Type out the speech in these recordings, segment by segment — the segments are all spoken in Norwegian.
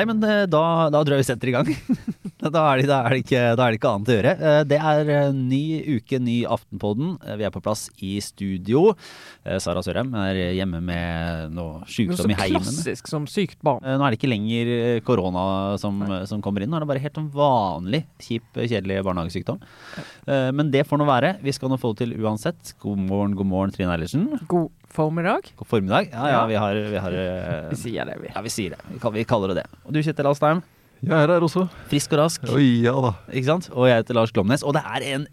Nei, men eh, da, da tror jeg vi setter i gang. da, er det, da, er det ikke, da er det ikke annet å gjøre. Eh, Det er eh, ny uke, ny Aftenpodden. Eh, Vi er på plass i studio. Sara Sørheim er hjemme med noe Noe så sykdom i heimen. klassisk som sykt barn. Nå er det ikke lenger korona som, som kommer inn, nå er det bare helt sånn vanlig kjip, kjedelig barnehagesykdom. Eh, Men det får nå være. Vi skal nå få det til uansett. God morgen, god morgen, Trine Eilertsen. God formiddag. God formiddag. Ja, ja, vi har, vi har Vi sier det, vi. Ja, vi sier det. Vi kaller det det. Og du, Kjetil Alstheim. Jeg er her også. Frisk og rask. Oi, ja da. Ikke sant? Og jeg heter Lars Glomnes. Og det er en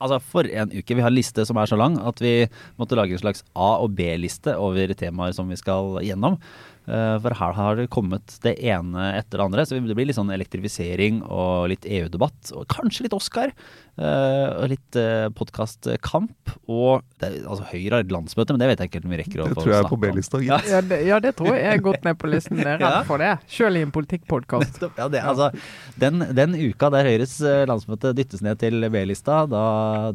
Altså, for en uke. Vi har en liste som er så lang at vi måtte lage en slags A- og B-liste over temaer som vi skal gjennom. Eh, For her har det kommet det ene etter det andre. Så det blir litt sånn elektrifisering og litt EU-debatt. Og kanskje litt Oscar. eh, Og litt podkastkamp. Og det, altså Høyre har et landsmøte, men det vet jeg ikke helt om vi rekker å snakke om. Det tror jeg er på. B-lista. Ja. Ja det, ja, det tror jeg er gått ned på listen. Jeg er Ja. redd for det. Sjøl i en politikkpodkast. Ja, det, altså, den, den uka der Høyres eh, landsmøte dyttes ned til B-lista, da,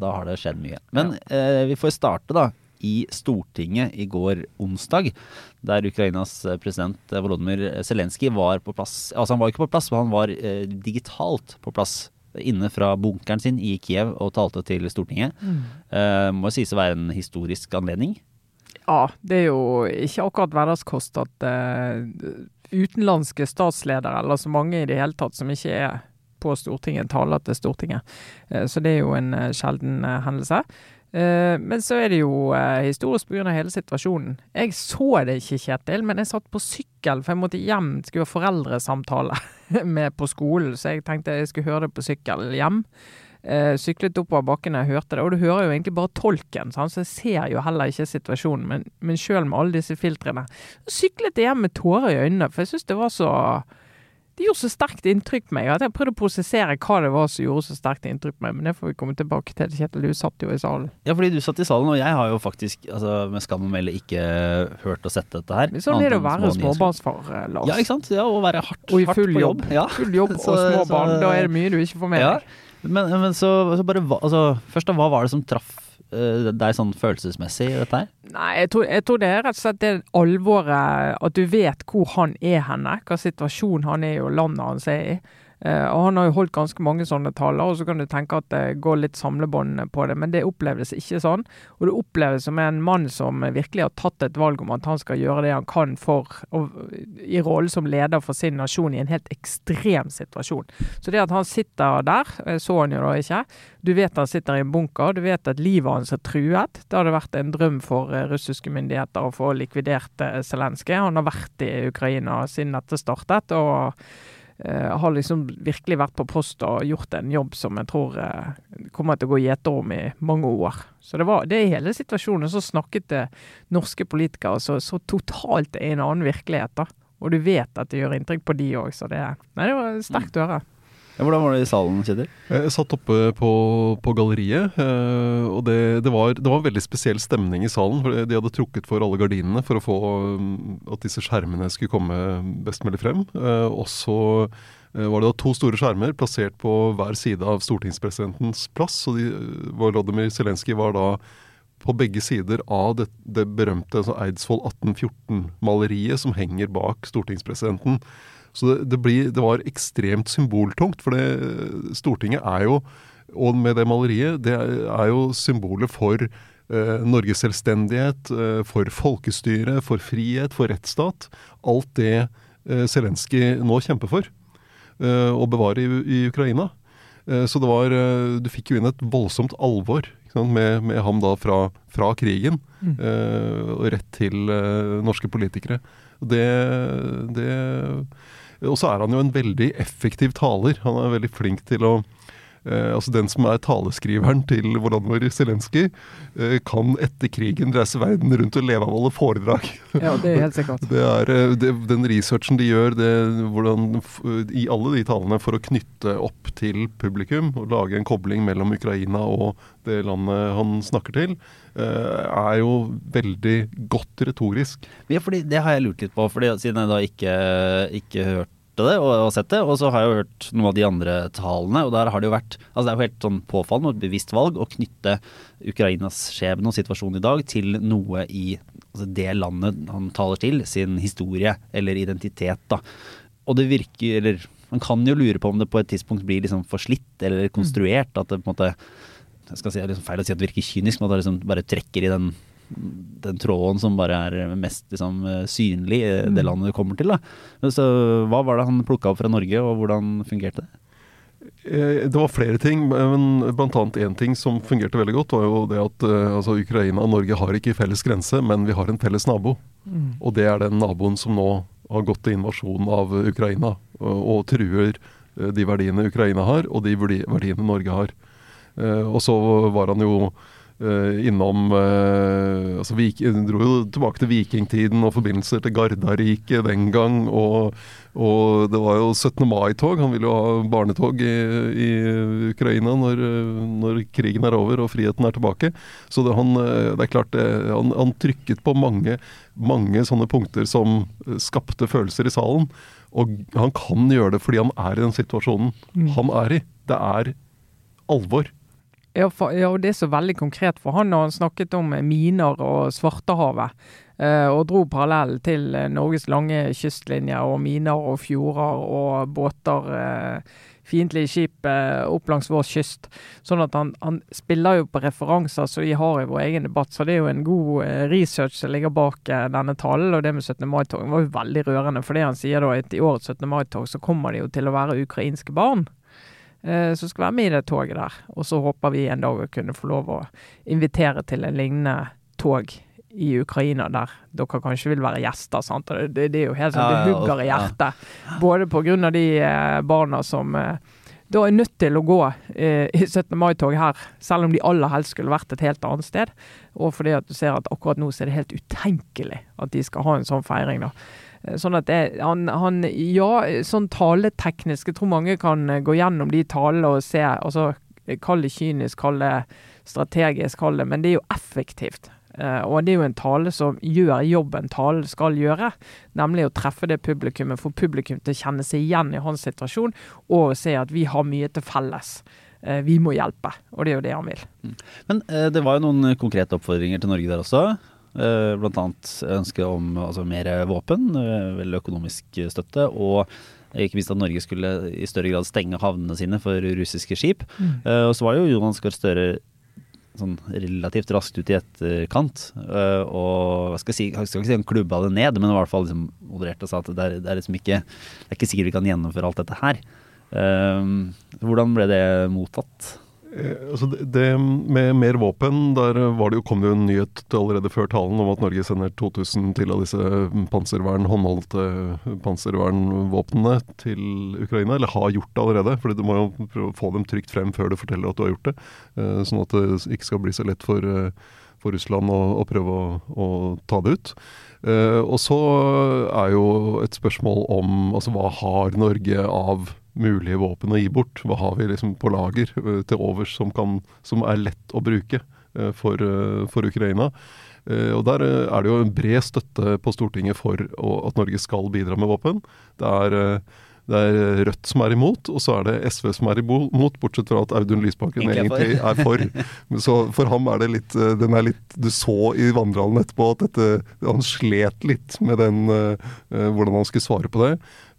da har det skjedd mye. Men eh, vi får starte da i Stortinget i går onsdag, der Ukrainas eh, president eh, Volodymyr Zelenskyj var på plass. Altså han var ikke på plass, men han var eh, digitalt på plass inne fra bunkeren sin i Kiev og talte til Stortinget. Eh, må sies å være en historisk anledning. Ja, det er jo ikke akkurat hverdagskost at eh, utenlandske statsledere, eller så mange i det hele tatt som ikke er på Stortinget, taler til Stortinget. Eh, så det er jo en eh, sjelden eh, hendelse. Eh, men så er det jo eh, historisk pga. hele situasjonen. Jeg så det ikke, Kjetil, men jeg satt på sykkel, for jeg måtte hjem, skulle ha foreldresamtale med på skolen, så jeg tenkte jeg skulle høre det på sykkel hjem. Eh, syklet oppover bakken jeg hørte det, og du hører jo egentlig bare tolken, så jeg ser jo heller ikke situasjonen. Men, men sjøl med alle disse filtrene, syklet jeg hjem med tårer i øynene, for jeg syns det var så Det gjorde så sterkt inntrykk på meg. at Jeg prøvde å prosessere hva det var som gjorde så sterkt inntrykk på meg, men det får vi komme tilbake til. Kjetil, du satt jo i salen. Ja, fordi du satt i salen, og jeg har jo faktisk, altså, med skam å melde, ikke hørt og sett dette her. Sånn er det å være små småbarnsfar, eh, Lars. Ja, ikke sant? Ja, og være hardt, Og i hardt på jobb. Ja. Full jobb og Så- små barn. Da er det mye du ikke får med Ja. Men, men så, så bare altså, Først da, hva var det som traff deg sånn følelsesmessig dette her? Nei, jeg tror, jeg tror det er rett og slett det alvoret At du vet hvor han er henne, hva situasjon han er i og landet hans er i. Eh, og Han har jo holdt ganske mange sånne taler, og så kan du tenke at det går litt samlebånd på det, men det oppleves ikke sånn. Og det oppleves som en mann som virkelig har tatt et valg om at han skal gjøre det han kan for i rollen som leder for sin nasjon i en helt ekstrem situasjon. Så det at han sitter der, eh, så han jo da ikke. Du vet han sitter i en bunker, du vet at livet hans er truet. Det hadde vært en drøm for eh, russiske myndigheter å få likvidert Zelenskyj. Han har vært i Ukraina siden dette startet, og har liksom virkelig vært på post og gjort en jobb som jeg tror eh, kommer til å gå gjeterom i mange år. Så det var det i hele situasjonen. Så snakket det norske politikere så, så totalt i en annen virkelighet, da. Og du vet at det gjør inntrykk på de òg, så det Nei, det var sterkt å høre. Hvordan var det i salen, Kjetil? Jeg satt oppe på, på galleriet, eh, og det, det, var, det var en veldig spesiell stemning i salen. for De hadde trukket for alle gardinene for å få mm, at disse skjermene skulle komme best mulig frem. Eh, Og så eh, var det da to store skjermer plassert på hver side av stortingspresidentens plass. Og de, Volodymyr Zelenskyj var da på begge sider av det, det berømte altså Eidsvoll 1814-maleriet som henger bak stortingspresidenten. Så det, det, blir, det var ekstremt symboltungt, for det, Stortinget er jo, og med det maleriet, det er, jo symbolet for eh, Norges selvstendighet, eh, for folkestyre, for frihet, for rettsstat. Alt det eh, Zelenskyj nå kjemper for, eh, å bevare i, i Ukraina. Eh, så det var eh, Du fikk jo inn et voldsomt alvor med, med ham da fra, fra krigen eh, og rett til norske politikere. Det, det Og så er han jo en veldig effektiv taler. Han er veldig flink til å eh, altså Den som er taleskriveren til Volodymyr Zelenskyj, eh, kan etter krigen reise verden rundt og leve av å holde foredrag. Ja, det er helt sikkert. Det er eh, det, den researchen de gjør det, hvordan, i alle de talene for å knytte opp til publikum og lage en kobling mellom Ukraina og det landet han snakker til, eh, er jo veldig godt retorisk. Ja, fordi Det har jeg lurt litt på, fordi siden jeg da ikke, ikke hørt det og, og sett det, og så har jeg jo hørt noen av de andre talene. Og der har det jo vært Altså det er jo helt sånn påfallende og et bevisst valg å knytte Ukrainas skjebne og situasjon i dag til noe i altså det landet han taler til, sin historie eller identitet, da. Og det virker Eller man kan jo lure på om det på et tidspunkt blir liksom forslitt eller konstruert. At det på en måte jeg skal si, det er liksom feil å si at det virker kynisk, men at det liksom bare trekker i den den tråden som bare er mest liksom, synlig i det Mm. landet du kommer til. Da. Så hva var det han plukka opp fra Norge, og hvordan fungerte det? Eh, Det var flere ting, men annet én ting som fungerte veldig godt, var jo det at eh, altså Ukraina og Norge har ikke felles grense, men vi har en felles nabo. Mm. Og det er den naboen som nå har gått til invasjon av Ukraina, og, og truer eh, de verdiene Ukraina har, og de verdiene Norge har. Eh, og så var han jo eh, innom eh, altså vik, Dro jo tilbake til vikingtiden og forbindelser til Gardariket den gang. Og, og det var jo 17. mai-tog. Han ville jo ha barnetog i, i Ukraina når, eh, når krigen er over og friheten er tilbake. Så det, han, eh, det er klart det, han, han trykket på mange, mange sånne punkter som eh, skapte følelser i salen. Og han kan gjøre det fordi han er i den situasjonen Mm. han er i. Det er alvor. Ja, for, ja, og det er så veldig konkret for han når han snakket om eh, miner og Svartehavet. Eh, og dro parallell til eh, Norges lange kystlinje og miner og fjorder og båter. Eh, fiendtlige skip eh, opp langs vår kyst. Sånn at han, han spiller jo på referanser som vi har i vår egen debatt. Så det er jo en god eh, research som ligger bak eh, denne talen. Og det med 17. mai-tog var jo veldig rørende. For det han sier da, at i årets 17. mai-tog så kommer det jo til å være ukrainske barn som skal være med i det toget der. Og så håper vi en dag å kunne få lov å invitere til en lignende tog i Ukraina, der dere kanskje vil være gjester. sant? Det, Det, det er jo helt sånn, det hugger i hjertet. Både pga. de eh, barna som eh, da er nødt til å gå eh, i 17. mai-tog her, selv om de aller helst skulle vært et helt annet sted. Og fordi at du ser at akkurat nå så er det helt utenkelig at de skal ha en sånn feiring. da. Eh, Sånn at det, han, han Ja, sånn taleteknisk. Jeg tror mange kan eh, gå gjennom de talene og se. altså Kall det kynisk, kall det strategisk, kall det Men det er jo effektivt. Eh, og det er jo en tale som gjør jobben talen skal gjøre, nemlig å treffe det publikummet, få publikum til å kjenne seg igjen i hans situasjon, og se at vi har mye til felles. Eh, vi må hjelpe, og det er jo det han vil. Men eh, det var jo noen konkrete oppfordringer til Norge der også. Blant annet ønske om altså, mer våpen, vel økonomisk støtte, og ikke minst at Norge skulle i større grad stenge havnene sine for russiske skip. Mm. og så var jo Jonas Gahr Støre sånn relativt raskt ut i etterkant. eh, og hva skal jeg si, jeg skal ikke si han klubba det ned, men i hvert fall liksom modererte og sa at det er, det er liksom ikke Det er ikke sikkert vi kan gjennomføre alt dette her. Eh, hvordan ble det mottatt? Eh, altså det, det med mer våpen, der var det jo, kom det jo en nyhet allerede før talen om at Norge sender 2000 til av disse panservern, håndholdte panservernvåpnene til Ukraina. Eller har gjort det allerede, for du må jo få dem trygt frem før du forteller at du har gjort det. eh, Sånn at det ikke skal bli så lett for, eh, for Russland å, å prøve å, å ta det ut. Og så er jo et spørsmål om altså hva har Norge av mulige våpen å gi bort? Hva har vi liksom på lager eh, til overs som, kan, som er lett å bruke eh, for, eh, for Ukraina? Og Der er det jo en bred støtte på Stortinget for at Norge skal bidra med våpen. Det er, det er Rødt som er imot, og så er det SV som er imot, bortsett fra at Audun Lysbakken Egentlig er for. Så for ham er det litt, eh, den er litt Du så i vandrehallen etterpå at dette, han slet litt med den, eh, eh, hvordan han skulle svare på det.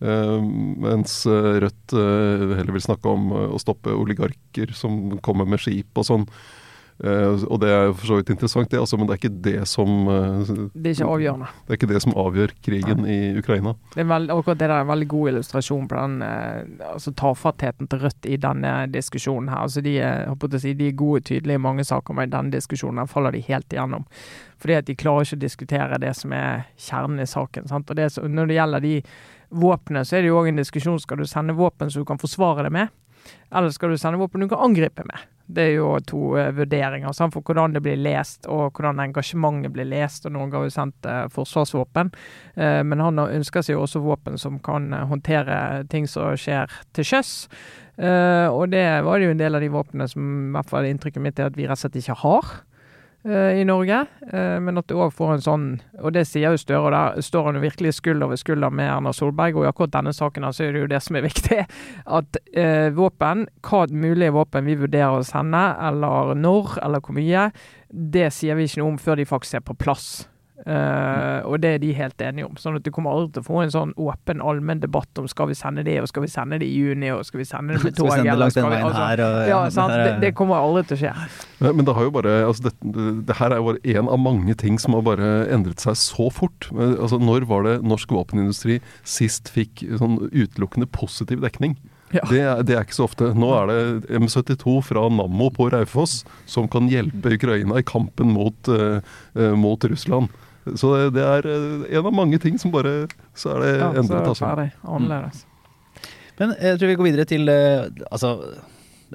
Eh, mens eh, Rødt eh, heller vil snakke om eh, å stoppe oligarker som kommer med skip og sånn. Eh, og det er for så vidt interessant, det, altså, men det er ikke det som uh, Det er ikke avgjørende. Det er ikke det som avgjør krigen i Ukraina. Det er veld, akkurat det der er en veldig god illustrasjon på den uh, altså tafattheten til Rødt i denne diskusjonen her. Altså de, er, si, de er gode og tydelige i mange saker, men i denne diskusjonen her faller de helt igjennom. Fordi at de klarer ikke å diskutere det som er kjernen i saken. Sant? Og det, så- når det gjelder de våpnene, så er det jo òg en diskusjon. Skal du sende våpen så du kan forsvare det med, eller skal du sende våpen du kan angripe med? Det er jo to uh, vurderinger sant? for hvordan det blir lest, og hvordan engasjementet blir lest. og Norge har jo sendt uh, forsvarsvåpen, uh, men han ønsker seg jo også våpen som kan håndtere ting som skjer til sjøs. Og det var det jo en del av de våpnene som i hvert fall inntrykket mitt er at vi rett og slett ikke har. Eh, i Norge, eh, men at du òg får en sånn Og det sier jo Støre, og der står han jo virkelig skulder ved skulder med Erna Solberg. Og i akkurat denne saken så er det jo det som er viktig. At eh, våpen, hva mulige våpen vi vurderer å sende, eller når, eller hvor mye, det sier vi ikke noe om før de faktisk er på plass. Uh, og det er de helt enige om. Sånn at du kommer aldri til å få en sånn åpen, allmenn debatt om skal vi sende det, og skal vi sende det i juni, og skal vi sende det med tog Skal vi sende langs den veien altså, her, og- ja, sant? Det, det kommer aldri til å skje. Men, men det har jo bare altså det, det, det her er jo bare én av mange ting som har bare endret seg så fort. Altså, når var det norsk våpenindustri sist fikk sånn utelukkende positiv dekning? Ja. Det, er, det er ikke så ofte. Nå er det M72 fra Nammo på Raufoss som kan hjelpe Ukraina i kampen mot, eh, eh, mot Russland. Så det, det er eh, en av mange ting som bare Så er det Ja, er endret, det altså. ferdig. Annerledes. Men jeg tror vi går videre til eh, Altså,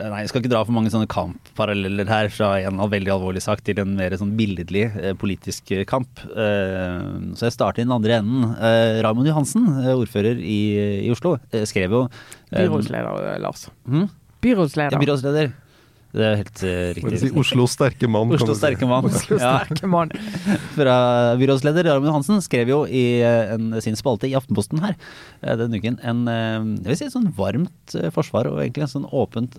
nei, jeg skal ikke dra for mange sånne kampparalleller her fra en veldig alvorlig sak til en mer sånn billedlig eh, politisk eh, kamp. Eh, så jeg starter i den andre enden. Uh, Raymond Johansen, eh, ordfører i, i Oslo, eh, skrev jo eh, Byrådsleder, eh, Lars. Hmm? Byrådsleder. Ja, byrådsleder. Det er helt uh, riktig. si, Oslo sterke mann. kan Oslo si. sterke mann. Oslo Ja. sterke mann. fra byrådsleder Raymond Johansen skrev jo i eh, en, sin spalte i Aftenposten her eh, denne uken en eh, jeg vil si et sånn varmt forsvar og egentlig en sånn åpent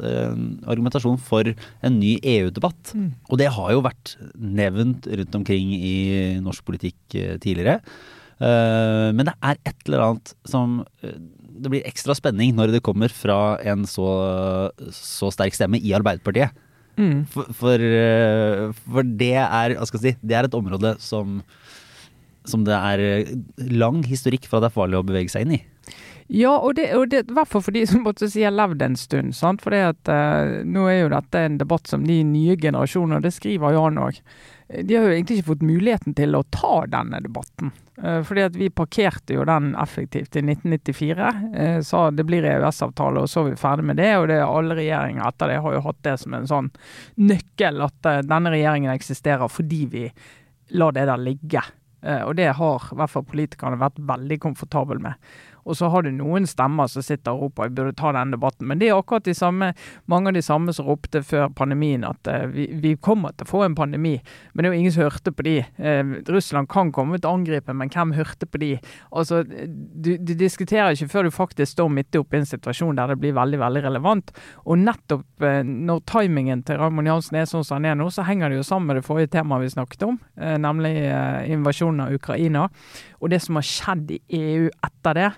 argumentasjon for en ny EU-debatt. Mm. Og det har jo vært nevnt rundt omkring i norsk politikk tidligere. Eh, men det er et eller annet som Det blir ekstra spenning når det kommer fra en så, så sterk stemme i Arbeiderpartiet. Mm. For, for, eh, for det er hva skal jeg si, det er et område som som det er eh, lang historikk fra det er farlig å bevege seg inn i. Ja, og det, og det i hvert fall for de som måtte si har levd en stund. sant? For at eh, nå er jo dette en debatt som de nye generasjoner, det skriver jo han òg, de har jo egentlig ikke fått muligheten til å ta denne debatten. Eh, fordi at vi parkerte jo den effektivt i 1994. eh, Sa det blir EØS-avtale, og så er vi ferdig med det. Og det alle regjeringer etter det har jo hatt det som en sånn nøkkel, at eh, denne regjeringen eksisterer fordi vi lar det der ligge. Og det har i hvert fall politikerne vært veldig komfortable med. Og så har du noen stemmer som sitter og roper vi burde ta den debatten. Men det er akkurat de samme, mange av de samme som ropte før pandemien at eh, vi, vi kommer til å få en pandemi. Men det er jo ingen som hørte på de. Eh, Russland kan komme til å angripe, men hvem hørte på de? Altså, du, du diskuterer ikke før du faktisk står midt oppe i en situasjon der det blir veldig veldig relevant. Og nettopp eh, når timingen til Raymond Jansen er sånn som den er nå, så henger det jo sammen med det forrige temaet vi snakket om, nemlig invasjonen av Ukraina. Og det som har skjedd i EU etter det.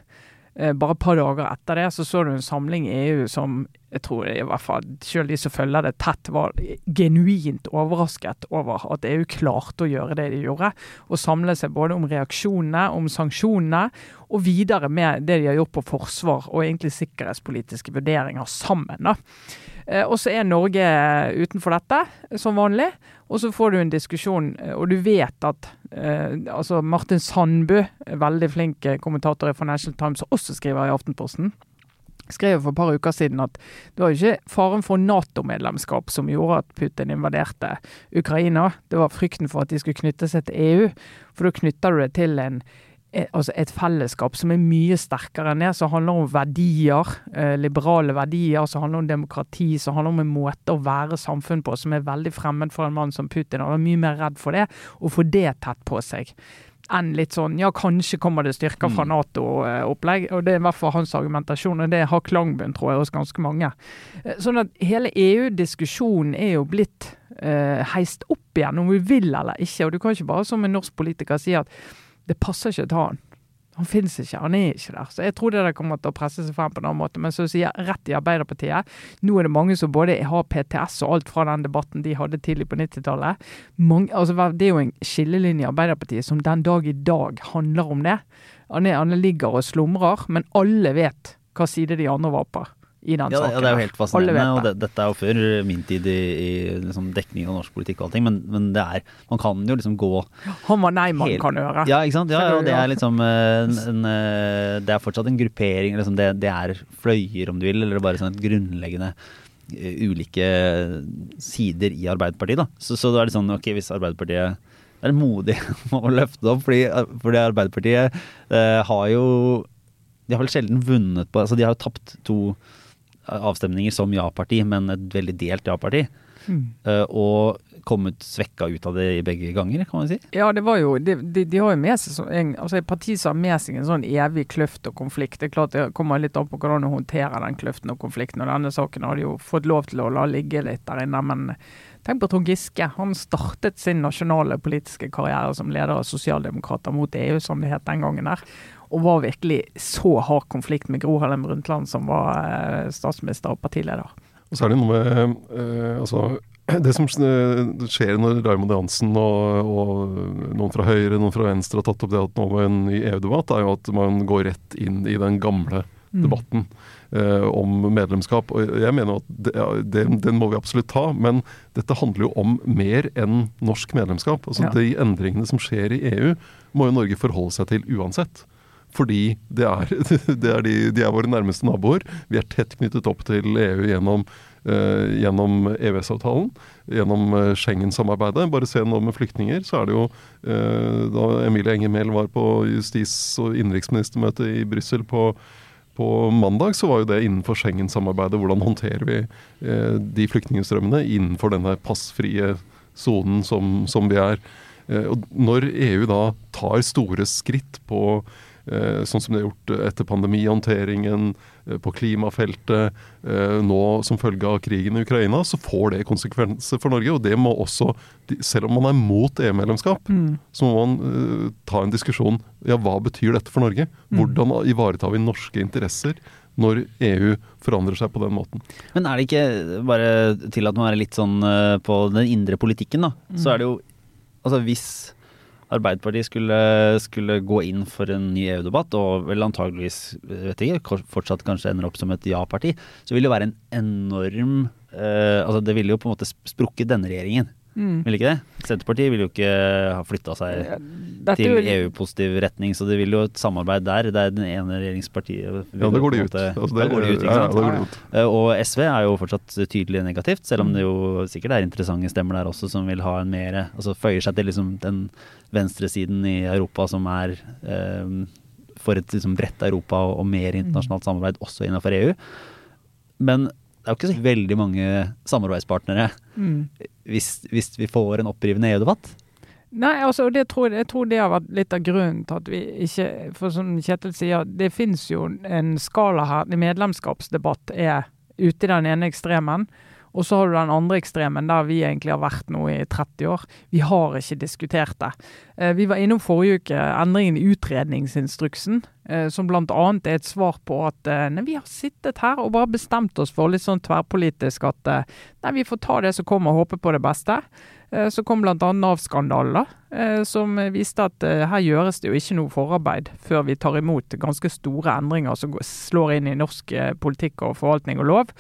Eh, bare et par dager etter det så så du en samling i EU som jeg tror i hvert fall selv de som følger det tett, var genuint overrasket over at EU klarte å gjøre det de gjorde. Og samle seg både om reaksjonene, om sanksjonene, og videre med det de har gjort på forsvar og egentlig sikkerhetspolitiske vurderinger sammen. da. Eh, Og så er Norge utenfor dette, som vanlig. Og så får du en diskusjon, eh, og du vet at eh, altså Martin Sandbø, veldig flink eh, kommentator i Financial Times, som også skriver i Aftenposten, skrev for et par uker siden at det var ikke faren for Nato-medlemskap som gjorde at Putin invaderte Ukraina, det var frykten for at de skulle knytte seg til EU. For da knytter du det til en altså et fellesskap som er mye sterkere enn det, som handler om verdier, eh, liberale verdier, som handler om demokrati, som handler om en måte å være samfunn på som er veldig fremmed for en mann som Putin. Han er mye mer redd for det, og få det tett på seg. Enn litt sånn ja, kanskje kommer det styrker fra Nato-opplegg. Og det er i hvert fall hans argumentasjon, og det har klangbunn, tror jeg, hos ganske mange. Eh, Sånn at hele EU-diskusjonen er jo blitt eh, heist opp igjen, om vi vil eller ikke. Og du kan ikke bare som en norsk politiker si at det passer ikke til han. Han finnes ikke, han er ikke der. Så jeg tror det kommer til å presse seg frem på en annen måte. Men så sier jeg rett i Arbeiderpartiet. Nå er det mange som både har PTS og alt fra den debatten de hadde tidlig på 90-tallet. Altså, det er jo en skillelinje i Arbeiderpartiet som den dag i dag handler om det. Han, er, han ligger og slumrer, men alle vet hva side de andre var på i den Ja, saken. ja, det er jo helt fascinerende. Og det, dette er jo før min tid i, i liksom dekning av norsk politikk og allting, men, men det er Man kan jo liksom gå Han var nei man Helt- kan høre. Ja, ikke sant. Ja, og det er liksom eh, en, en, eh, Det er fortsatt en gruppering. Liksom det, det er fløyer, om du vil, eller bare sånn grunnleggende eh, ulike sider i Arbeiderpartiet. da. Så, så da er det sånn, ok, hvis Arbeiderpartiet det er modig å løfte det opp, fordi, fordi Arbeiderpartiet eh, har jo De har vel sjelden vunnet på altså De har jo tapt to avstemninger som ja-parti, men et veldig delt ja-parti. eh, og kommet svekka ut av det i begge ganger, kan man si. Ja, det var jo De, de, de har jo med seg så, en, altså et parti som har med seg en sånn evig kløft og konflikt. Det er klart det kommer litt an på hvordan du håndterer den kløften og konflikten. Og denne saken hadde jo fått lov til å la ligge litt der inne, men Tenk på Trond Giske. Han startet sin nasjonale politiske karriere som leder av Sosialdemokrater mot EU, som det het den gangen der. Og var virkelig så hard konflikt med Gro Harlem Brundtland, som var eh, statsminister og partileder. Og så er det noe med eh, altså, det som skjer når Raymond Johansen og, og, noen fra Høyre, noen fra Venstre har tatt opp det at nå med en ny EU-debatt, er jo at man går rett inn i den gamle mm. debatten eh, om medlemskap. Og jeg mener at det, ja, det, den må vi absolutt ta, men dette handler jo om mer enn norsk medlemskap. Altså ja. De endringene som skjer i EU, må jo Norge forholde seg til uansett. Fordi det er, det er de, de, er våre nærmeste naboer. Vi er tett knyttet opp til EU gjennom Uh, gjennom EØS-avtalen, gjennom uh, Schengen-samarbeidet. Bare se nå med flyktninger, så er det jo uh, Da Emilie Enger Mehl var på justis- og innenriksministermøte i Brussel på på mandag så var jo det innenfor Schengen-samarbeidet. Hvordan håndterer vi eh, de flyktningstrømmene innenfor denne passfrie sonen som, som, vi er. Eh, og når EU da tar store skritt på eh, sånn som de har gjort etter pandemihåndteringen, Eh, på klimafeltet, eh, nå som følge av krigen i Ukraina, så får det konsekvenser for Norge. Og det må også, selv om man er mot EU-medlemskap, mm. så må man ta en diskusjon. Ja, hva betyr dette for Norge? Mm. Hvordan ivaretar vi norske interesser? når EU forandrer seg på den måten. Men er det ikke bare tillatt å være litt sånn på den indre politikken, da. Mm. Så er det jo Altså hvis Arbeiderpartiet skulle, skulle, gå inn for en ny EU-debatt, og vel antageligvis vet ikke, fortsatt kanskje ender opp som et ja-parti, så vil det være en enorm eh, altså Det ville jo på en måte sprukket denne regjeringen. Mm. Vil ikke det? Senterpartiet vil jo ikke ha flytta seg Dette til EU-positiv retning, så det vil jo et samarbeid der. Det er den ene regjeringspartiet Ja, det går de ut. Altså, det, går de ut, ja, ja, ut. Eh, og SV er jo fortsatt tydelig negativt, selv om det jo sikkert er interessante stemmer der også som vil ha en mer Altså føyer seg til liksom den venstresiden i Europa som er eh, for et liksom bredt Europa og, og mer internasjonalt samarbeid også innenfor EU. Men det er jo ikke så veldig mange samarbeidspartnere mm. hvis, hvis, vi får en opprivende EU-debatt. Nei, altså, det tror, jeg tror det har vært litt av grunnen til at vi ikke For som Kjetil sier, det finnes jo en skala her. Medlemskapsdebatt er ute i den ene ekstremen. Og så har du den andre ekstremen, der vi egentlig har vært nå i 30 år. Vi har ikke diskutert det. Eh, vi var innom forrige uke endringen i utredningsinstruksen, eh, som bl.a. er et svar på at eh, nei, vi har sittet her og bare bestemt oss for litt sånn tverrpolitisk at nei, vi får ta det som kommer og håpe på det beste. Så kom bl.a. Nav-skandalen, som viste at her gjøres det jo ikke noe forarbeid før vi tar imot ganske store endringer som slår inn i norsk politikk og forvaltning og lov.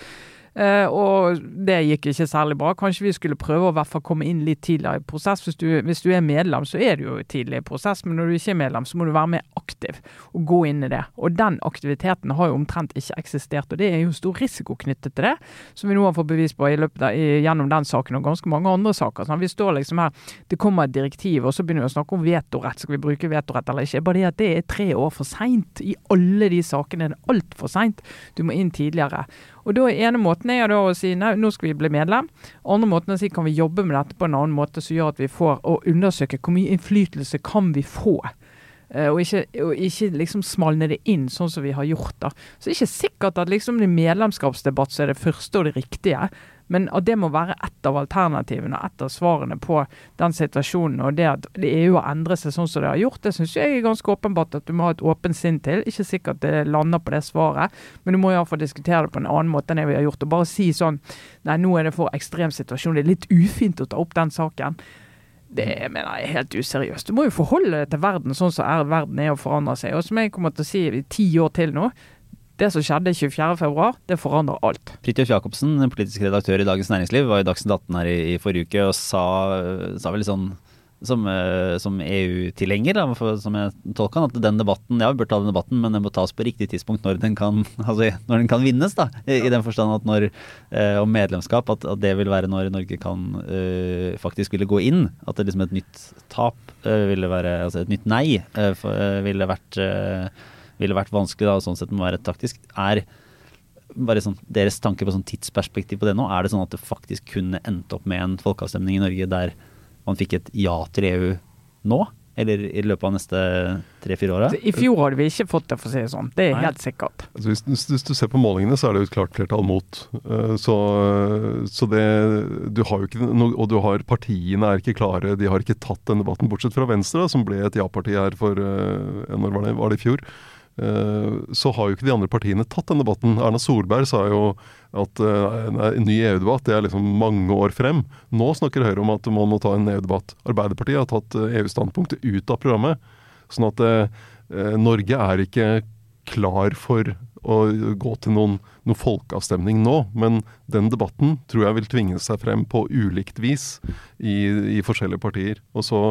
Uh, og det gikk ikke særlig bra. Kanskje vi skulle prøve å hvert fall komme inn litt tidligere i prosess. Hvis du, hvis du, er medlem, så er du jo tidlig i prosess, men når du ikke er medlem, så må du være mer aktiv og gå inn i det. Og den aktiviteten har jo omtrent ikke eksistert, og det er jo stor risiko knyttet til det, som vi nå har fått bevis på i løpet av, gjennom den saken og ganske mange andre saker. Sånn. Vi står liksom her, det kommer et direktiv, og så begynner vi å snakke om vetorett. Skal vi bruke vetorett eller ikke? Bare det at det er tre år for seint. I alle de sakene er det altfor seint. Du må inn tidligere. Og da ene måten er da å si nei, nå skal vi bli medlem. Andre måten er å si kan vi jobbe med dette på en annen måte som gjør at vi får å undersøke hvor mye innflytelse kan vi få. Uh, og, ikke, og ikke, liksom smalne det inn sånn som vi har gjort. da. Så det er ikke sikkert at liksom i medlemskapsdebatt så er det første og det riktige. Men at det må være ett av alternativene, ett av svarene på den situasjonen. Og det at EU har endret seg sånn som det har gjort, det syns jeg er ganske åpenbart at du må ha et åpent sinn til. Ikke sikkert det lander på det svaret, men du må iallfall diskutere det på en annen måte enn det vi har gjort. Og bare si sånn Nei, nå er det for ekstrem situasjon. Det er litt ufint å ta opp den saken. Det mener jeg er helt useriøst. Du må jo forholde deg til verden sånn som er, verden er og forandrer seg. Og som jeg kommer til å si i ti år til nå, det som skjedde 24.2, det forandrer alt. Fridtjof Jacobsen, politisk redaktør i Dagens Næringsliv, var i Dagsnytt 18 her i, i, forrige uke og sa, sa vel sånn som, uh, som EU-tilhenger, som jeg tolka at den debatten Ja, vi bør ta den debatten, men den må tas på riktig tidspunkt når den kan, altså, når den kan vinnes. da, I, i den forstand at når eh, om medlemskap, at, at, det vil være når Norge kan eh, faktisk ville gå inn. At det liksom et nytt tap ville være Altså et nytt nei for, ville vært ville vært vanskelig, da, og sånn sett må være taktisk, er bare sånn, Deres tanke på sånn tidsperspektiv på det nå, er det sånn at det faktisk kunne endt opp med en folkeavstemning i Norge der man fikk et ja til EU nå? Eller i løpet av neste tre-fire åra? I fjor hadde vi ikke fått det, for å si det sånn. Det er Nei. helt sikkert. Altså hvis, hvis, du ser på målingene, så er det jo et klart flertall mot. Eh, Så, så det Du har jo ikke noe Og du har partiene er ikke klare. De har ikke tatt den debatten, bortsett fra Venstre, da, som ble et ja-parti her for eh, Når var det, var det i fjor? Eh, Så har jo ikke de andre partiene tatt den debatten. Erna Solberg sa jo at eh, en ny EU-debatt det er liksom mange år frem. Nå snakker Høyre om at man må ta en EU-debatt. Arbeiderpartiet har tatt eh, EU-standpunktet ut av programmet. Sånn at Norge er ikke klar for å gå til noen, noen folkeavstemning nå. Men den debatten tror jeg vil tvinge seg frem på ulikt vis i, i forskjellige partier. Og så,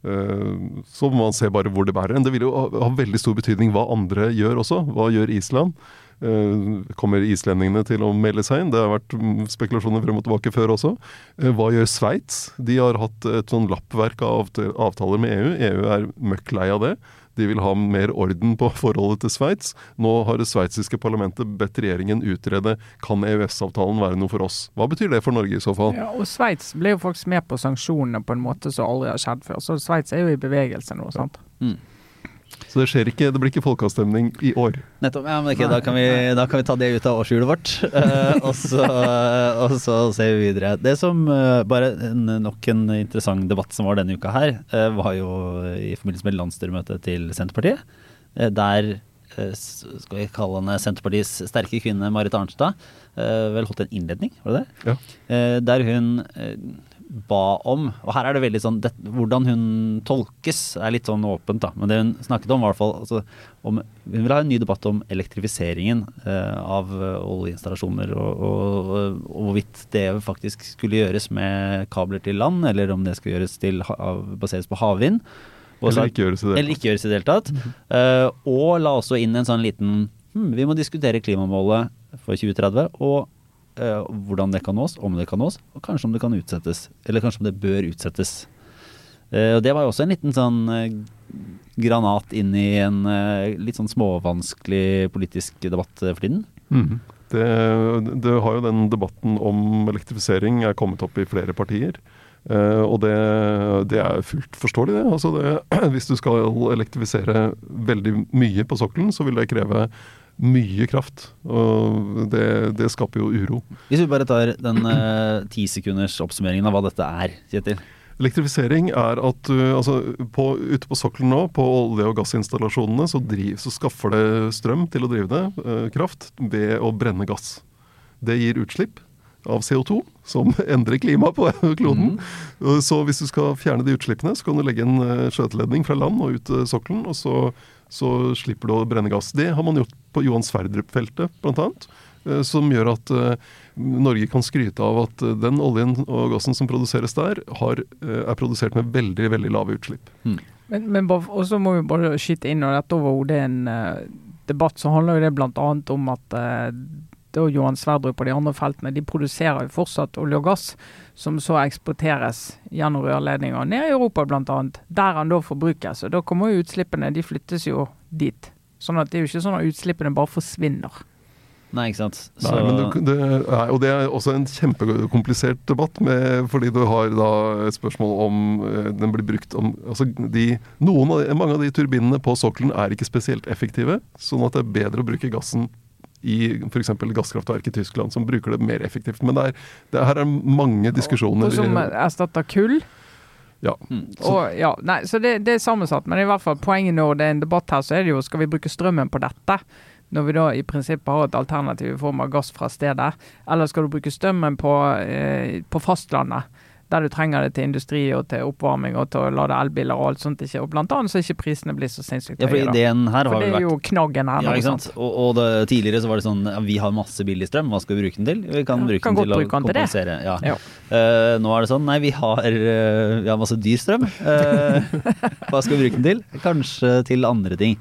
så må man se bare hvor det bærer hen. Det vil jo ha veldig stor betydning hva andre gjør også. Hva gjør Island? Eh, kommer islendingene til å melde seg inn? Det har vært mm, spekulasjoner frem og tilbake før også. Eh, hva gjør Sveits? De har hatt et sånn lappverk av avtaler med EU. EU er møkk lei av det. De vil ha mer orden på forholdet til Sveits. Nå har det sveitsiske parlamentet bedt regjeringen utrede kan EØS-avtalen være noe for oss. Hva betyr det for Norge i så fall? Ja, og Sveits ble jo faktisk med på sanksjonene på en måte som aldri har skjedd før. Så Sveits er jo i bevegelse nå. sant? Så det skjer ikke, det blir ikke folkeavstemning i år. Nettopp. Ja, men okay, da, kan vi, da kan vi ta det ut av årshjulet vårt, uh, og, så, og så ser vi videre. Det som uh, bare en, nok en interessant debatt som var denne uka her, var jo i forbindelse med landsstyremøtet til Senterpartiet. der skal vi kalle henne Senterpartiets sterke kvinne Marit Arnstad eh, vel holdt en innledning, var det det? Ja. Eh, der hun ba om Og her er det veldig sånn det, Hvordan hun tolkes er litt sånn åpent, da. Men det hun snakket om, var i hvert fall altså, om, Hun vil ha en ny debatt om elektrifiseringen eh, av eh, oljeinstallasjoner, og, og, og hvorvidt det faktisk skulle gjøres med kabler til land, eller om det skal gjøres til, baseres på havvind. Eller ikke gjøres i det. hele tatt. det hele. Eh, og la også inn en sånn liten hm, Vi må diskutere klimamålet for 2030, og hvordan det kan nås, om det kan nås, og kanskje om det kan utsettes. Eller kanskje om det bør utsettes. Eh, og det var jo også en liten sånn eh, granat inn i en eh, litt sånn småvanskelig politisk debatt eh, for tiden. Mhm. Det, det har jo den debatten om elektrifisering er kommet opp i flere partier. Uh, og det, det er fullt forståelig, det. Altså det. Hvis du skal elektrifisere veldig mye på sokkelen, så vil det kreve mye kraft. Og det, det skaper jo uro. Hvis vi bare tar den eh, ti sekunders oppsummeringen av hva dette er, Kjetil. Elektrifisering er at uh, altså på, ute på sokkelen nå, på olje- og gassinstallasjonene, så, driv, så skaffer det strøm til å drive det, uh, kraft, ved å brenne gass. Det gir utslipp av CO2, som endrer klimaet på kloden. Og Så hvis du skal fjerne de utslippene, så kan du legge en eh, skjøteledning fra land og ut til sokkelen, og så, så slipper du å brenne gass. Det har man gjort på Johan Sverdrup-feltet, bl.a. Som gjør at eh, Norge kan skryte av at eh, den oljen og gassen som produseres der, har, eh, er produsert med veldig veldig lave utslipp. Men, men bare- så må vi bare skyte inn, og dette var jo det en eh, debatt, så handler jo det bl.a. om at det da Johan Sverdrup og de andre feltene de produserer jo fortsatt olje og gass, som så eksporteres gjennom rørledninger ned i Europa bl.a., der han da forbrukes. Og da kommer jo utslippene, de flyttes jo dit. Sånn at det er jo ikke sånn at utslippene bare forsvinner. Nei, ikke sant. Nei, men det, det, nei, og det er også en kjempekomplisert debatt, med, fordi du har da et spørsmål om eh, den blir brukt om altså de, noen av, de- Mange av de turbinene på sokkelen er ikke spesielt effektive, sånn at det er bedre å bruke gassen i f.eks. gasskraftverk i Tyskland, som bruker det mer effektivt. Men det er, det, her er mange diskusjoner. Og som erstatter kull. Ja. Mm, Og, ja, nei, så det, det er sammensatt, men i hvert fall poenget når det er en debatt her, så er det jo skal vi bruke strømmen på dette? Når vi da i prinsippet har et alternativ i form av gass fra stedet. Eller skal du bruke strømmen på, eh, på fastlandet, der du trenger det til industri og til oppvarming og til å lade elbiler og alt sånt. Ikke, og blant annet så ikke prisene blir så sinnssykt ja, for ideen her For det det jo er vært knaggen her. Ja, ikke sant? Og, og det, tidligere så var det sånn vi har masse billig strøm, hva skal vi bruke den til? Vi kan Ja, bruke kan den til å den til det. kompensere. Ja. Ja. Uh, nå er det sånn nei, vi har, uh, vi har masse dyr strøm. Uh, hva skal vi bruke den til? Kanskje til andre ting.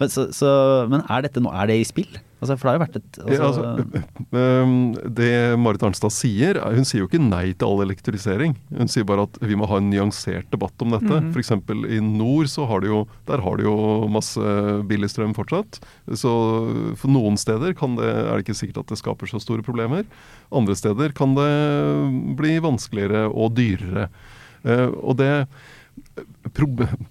Men, så, så, men er dette nå, er det i spill? Altså, for det har jo vært et altså, Ja, altså, ehm, det Marit Arnstad sier, er- hun sier jo ikke nei til all elektrifisering. Hun sier bare at vi må ha en nyansert debatt om dette. Mm For F.eks. i nord så har de jo, der har de jo masse billig strøm fortsatt. Så for noen steder kan det, er det ikke sikkert at det skaper så store problemer. Andre steder kan det bli vanskeligere og dyrere. Eh, og det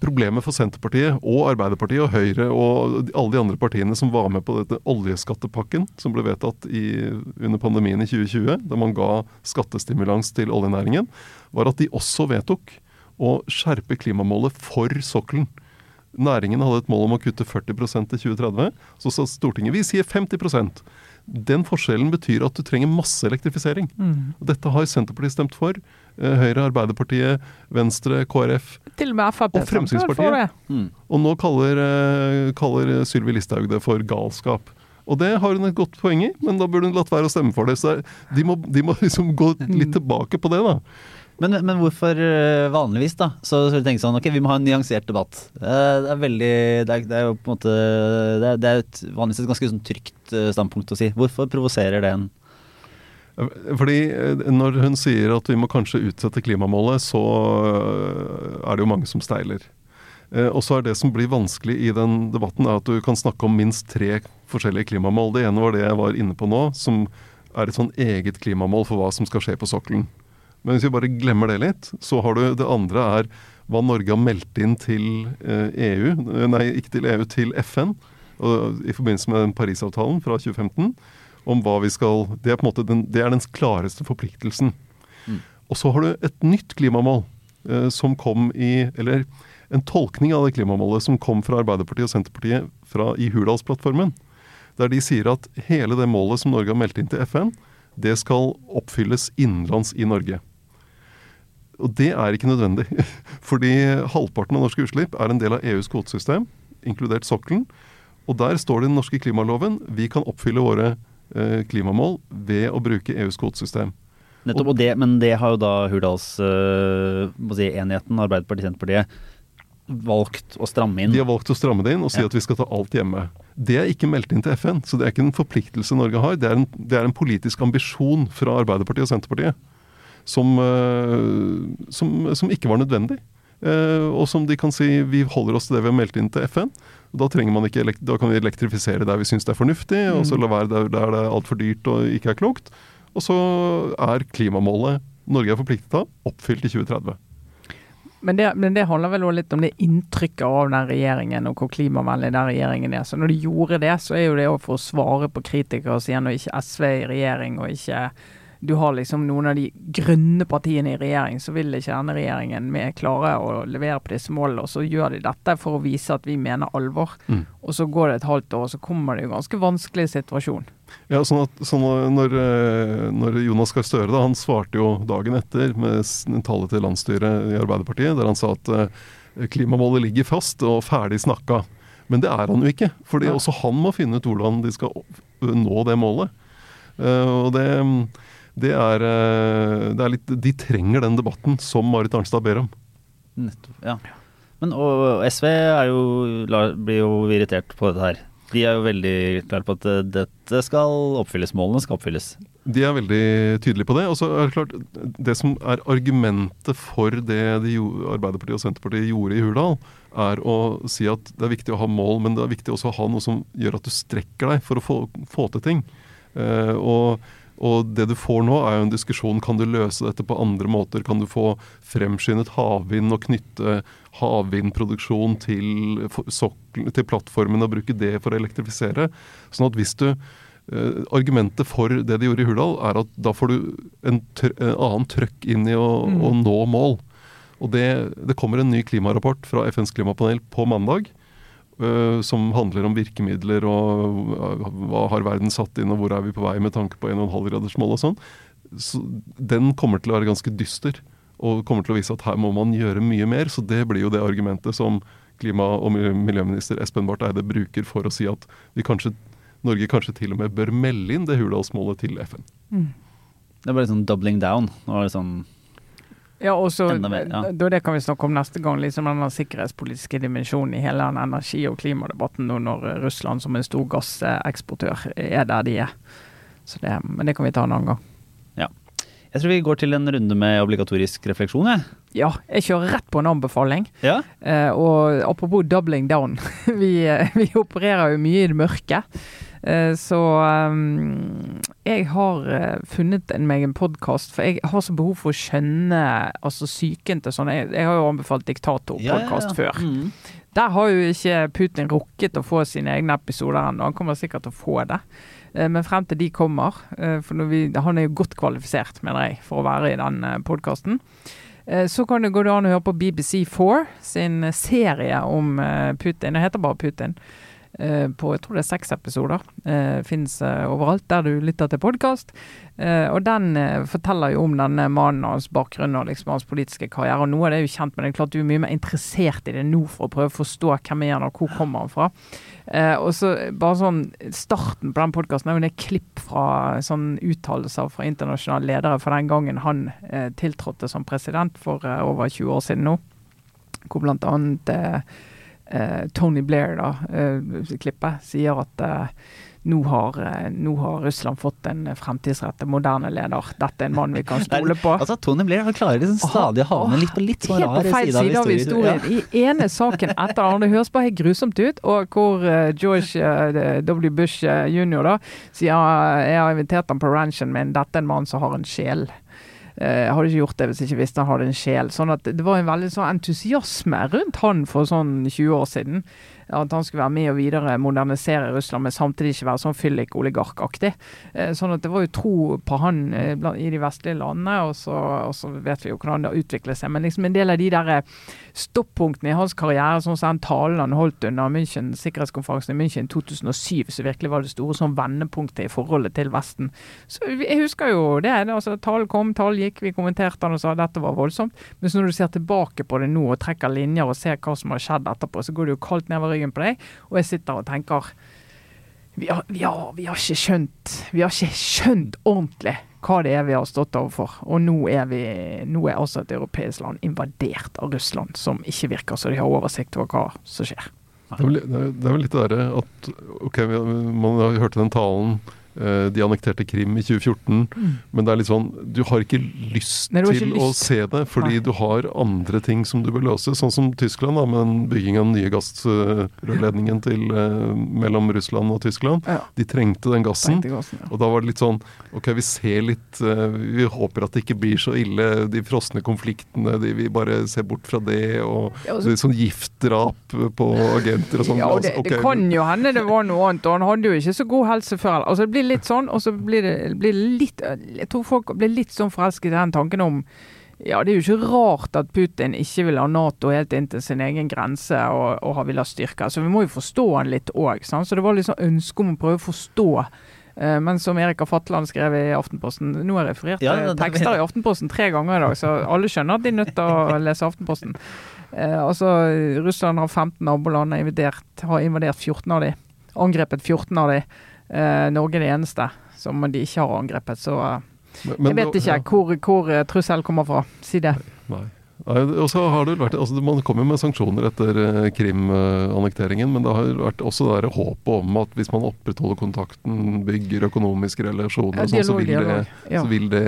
problemet for Senterpartiet og Arbeiderpartiet og Høyre og alle de andre partiene som var med på dette oljeskattepakken som ble vedtatt i, under pandemien i 2020, da man ga skattestimulans til oljenæringen, var at de også vedtok å skjerpe klimamålet for sokkelen. Næringen hadde et mål om å kutte 40% til 2030. Så sa Stortinget vi sier 50% Den forskjellen betyr at du trenger masse elektrifisering. Mm. Dette har Senterpartiet stemt for. Eh, Høyre, Arbeiderpartiet, Venstre, KrF. Til og med Frp Og Fremskrittspartiet. mm. Og nå kaller, eh, kaller Sylvi Listhaug det for galskap. Og det har hun et godt poeng i, men da burde hun latt være å stemme for det. Så de må, de må liksom gå litt tilbake på det, da. Men, men hvorfor eh, vanligvis, da? Så, skulle du tenke sånn, ok, vi må ha en nyansert debatt. Eh, Det er veldig Det er, det er jo på en måte Det er, det er et, vanligvis et ganske sånn trygt standpunkt å si. Hvorfor provoserer det en? Fordi eh, når hun sier at vi må kanskje utsette klimamålet, så eh, er det jo mange som steiler. Eh, Og så er det som blir vanskelig i den debatten, er at du kan snakke om minst tre forskjellige klimamål. Det ene var det jeg var inne på nå, som er et sånn eget klimamål for hva som skal skje på sokkelen. Men hvis vi bare glemmer det litt, så har du det andre er hva Norge har meldt inn til EU, eh, nei ikke til EU, til FN, i forbindelse med Parisavtalen fra 2015 om hva vi skal Det er på en måte den, det er den klareste forpliktelsen. Mm. Og så har du et nytt klimamål eh, som kom i Eller en tolkning av det klimamålet som kom fra Arbeiderpartiet og Senterpartiet fra, i Hurdalsplattformen. Der de sier at hele det målet som Norge har meldt inn til FN, det skal oppfylles innenlands i Norge. Og det er ikke nødvendig. Fordi halvparten av norske utslipp er en del av EUs kvotesystem, inkludert sokkelen. Og der står det i den norske klimaloven vi kan oppfylle våre klimamål ved å bruke EUs kvotesystem. Nettopp, og det, men det har jo da Hurdalsenigheten, si, enigheten, Arbeiderpartiet, Senterpartiet, valgt å stramme inn. De har valgt å stramme det inn og si Ja. at vi skal ta alt hjemme. Det er ikke meldt inn til FN, så det er ikke en forpliktelse Norge har. Det er en, det er en politisk ambisjon fra Arbeiderpartiet og Senterpartiet som, uh, som, som ikke var nødvendig. Uh, og som de kan si vi holder oss til det vi har meldt inn til FN. Da, man ikke, da kan vi elektrifisere der vi syns det er fornuftig, og så la være der, der det er altfor dyrt og ikke er klokt. Og så er klimamålet Norge er forpliktet av, oppfylt i 2030. Men det, men det handler vel også litt om det inntrykket av den regjeringen, og hvor klimavennlig den regjeringen er. Så når de gjorde det, så er jo det også for å svare på kritikere og si at når ikke SV er i regjering, og ikke du har liksom noen av de grønne partiene i regjering, så vil ikke denne regjeringen med klare å levere på disse målene. Og så gjør de dette for å vise at vi mener alvor. Mm. Og så går det et halvt år, og så kommer det jo en ganske vanskelig situasjon. Ja, sånn at sånn når, eh, når Jonas Gahr Støre da, han svarte jo dagen etter med tallet til landsstyret i Arbeiderpartiet, der han sa at eh, klimamålet ligger fast og ferdig snakka. Men det er han jo ikke. fordi ja. også han må finne ut hvordan de skal nå det målet. Eh, og det, det, er, eh, det er litt De trenger den debatten som Marit Arnstad ber om. Nettopp, ja. Men og SV er jo, blir jo irritert på dette her. De er jo veldig klare på at eh, dette skal oppfylles, målene skal oppfylles. De er veldig tydelige på det. Og så er det klart, det som er argumentet for det de, Arbeiderpartiet og Senterpartiet gjorde i Hurdal, er å si at det er viktig å ha mål, men det er viktig også å ha noe som gjør at du strekker deg for å få, få til ting. Uh, og, og det du får nå, er jo en diskusjon kan du løse dette på andre måter. Kan du få fremskyndet havvind og knytte havvindproduksjon til, til plattformen og bruke det for å elektrifisere? Sånn at hvis du Uh, Argumentet for det de gjorde i Hurdal, er at da får du en, tr en annen trøkk inn i å, Mm. å nå mål. Og det, det kommer en ny klimarapport fra FNs klimapanel på mandag. Eh, som handler om virkemidler og eh, hva har verden satt inn, og hvor er vi på vei med tanke på 1,5-gradersmål og sånn. Så den kommer til å være ganske dyster, og kommer til å vise at her må man gjøre mye mer. Så det blir jo det argumentet som klima- og miljøminister Espen Barth Eide bruker for å si at vi kanskje, Norge kanskje til og med bør melde inn det Hurdalsmålet til FN. Mm. Det er bare sånn doubling down. Nå er det sånn Ja, og så ja. Det kan vi snakke om neste gang, liksom den sikkerhetspolitiske dimensjonen i hele den energi- og klimadebatten nå når eh, Russland som en stor gasseksportør er der de er. Så det, men det kan vi ta en annen gang. Jeg tror vi går til en runde med obligatorisk refleksjon, jeg. Ja, jeg kjører rett på en anbefaling. Ja. Eh, og apropos doubling down, vi, eh, vi opererer jo mye i det mørke. Eh, så um, jeg har eh, funnet en, meg en podkast, for jeg har så behov for å skjønne altså psyken til sånne Jeg, jeg har jo anbefalt Diktator-podkast før. Mm. Der har jo ikke Putin rukket å få sine egne episoder ennå. Han kommer sikkert til å få det. Eh, Men frem til de kommer, for vi, han er jo godt kvalifisert, mener jeg, for å være i den podkasten. Så kan det gå an å høre på BBC4 sin serie om Putin. Det heter bare Putin. Eh, På jeg tror det er seks episoder. Eh, Fins overalt der du lytter til podkast. og den eh, forteller jo om denne mannen og hans bakgrunn og liksom hans politiske karriere. Og noe av det er jo kjent, men det er klart du er mye mer interessert i det nå for å prøve å forstå hvem er han og hvor kommer han fra. Eh, og så bare sånn Starten på den podkasten er jo det klipp fra sånn uttalelser fra internasjonale ledere fra den gangen han eh, tiltrådte som president for eh, over 20 år siden nå. Hvor blant annet eh, eh, Tony Blair, da, eh, klippet, sier at eh, nå har, eh, nå har Russland fått en fremtidsrettet, moderne leder. Dette er en mann vi kan stole på. Altså, Tony Blair han klarer liksom stadig å havne litt på litt sånn rar side av historien. I ene saken etter andre. Det høres bare helt grusomt ut. Og hvor eh, George eh, W. Bush eh, jr. da sier jeg har invitert ham på ranchen min, dette er en mann som har en sjel. Eh, Jeg hadde ikke gjort det hvis jeg ikke visste han hadde en sjel. Sånn at det var en veldig sånn entusiasme rundt han for sånn 20 år siden. At han skulle være med og videre modernisere Russland, men samtidig ikke være sånn fyllik-oligarkaktig. Eh, Sånn at det var jo tro på han eh, i de vestlige landene, og så, og så vet vi jo hvordan det har utviklet seg. Men liksom en del av de der eh, stoppunktene i hans karriere, sånn som den talen han holdt under München, sikkerhetskonferansen i München 2007, som virkelig var det store sånn vendepunktet i forholdet til Vesten. Så Jeg husker jo det. altså, talen kom, talen gikk, vi kommenterte han og sa at dette var voldsomt. Men så når du ser tilbake på det nå og trekker linjer og ser hva som har skjedd etterpå, så går det jo kaldt nedover ryggen på deg. Og jeg sitter og tenker vi har, vi, har, vi har ikke skjønt Vi har ikke skjønt ordentlig hva det er vi har stått overfor. Og nå er vi Nå er altså et europeisk land invadert av Russland, som ikke virker så de har oversikt over hva som skjer. Det er vel, litt det derre at Ok, man har hørt den talen De annekterte Krim i 2014, men det er litt sånn Du har ikke lyst Mm. Nei, har til lyst. å se det, fordi Nei. du har andre ting som du bør løse. Sånn som Tyskland, da, med bygging av den nye gassrørledningen til, eh, mellom Russland og Tyskland. Ja. De trengte den gassen. Trengte gassen, ja. Og da var det litt sånn Ok, vi ser litt eh, Vi håper at det ikke blir så ille, de frosne konfliktene. De, vi bare ser bort fra det. Og Ja, og så- det sånn giftdrap på agenter og sånn. Ja, og det, Altså, det kan jo hende det var noe annet, og han hadde jo ikke så god helse før. Altså Det blir litt sånn, og så blir det blir litt Jeg tror folk blir litt sånn forelsket i den tanken om ja, Det er jo ikke rart at Putin ikke vil ha Nato helt inn til sin egen grense og, og vil ha styrker. Så vi må jo forstå han litt òg. Så det var litt sånn ønske om å prøve å forstå. Eh, Men som Erika Fatland skrev i Aftenposten Nå har jeg referert Ja, det- det- tekster i Aftenposten tre ganger i dag, så alle skjønner at de er nødt til å lese Aftenposten. Eh, altså, Russland har 15 naboland, har invadert, har invadert 14 av de. Angrepet 14 av de. Eh, Norge er det eneste som de ikke har angrepet, så eh, men- men jeg vet ikke ja. hvor, hvor eh, trusselen kommer fra. Si det. Nei. Og så har det vel vært, altså Man kommer med sanksjoner etter eh, Krim-annekteringen, men det har vært også det håpet om at hvis man opprettholder kontakten, bygger økonomiske relasjoner, Ja, og sånn, så, vil det. Ja. så vil det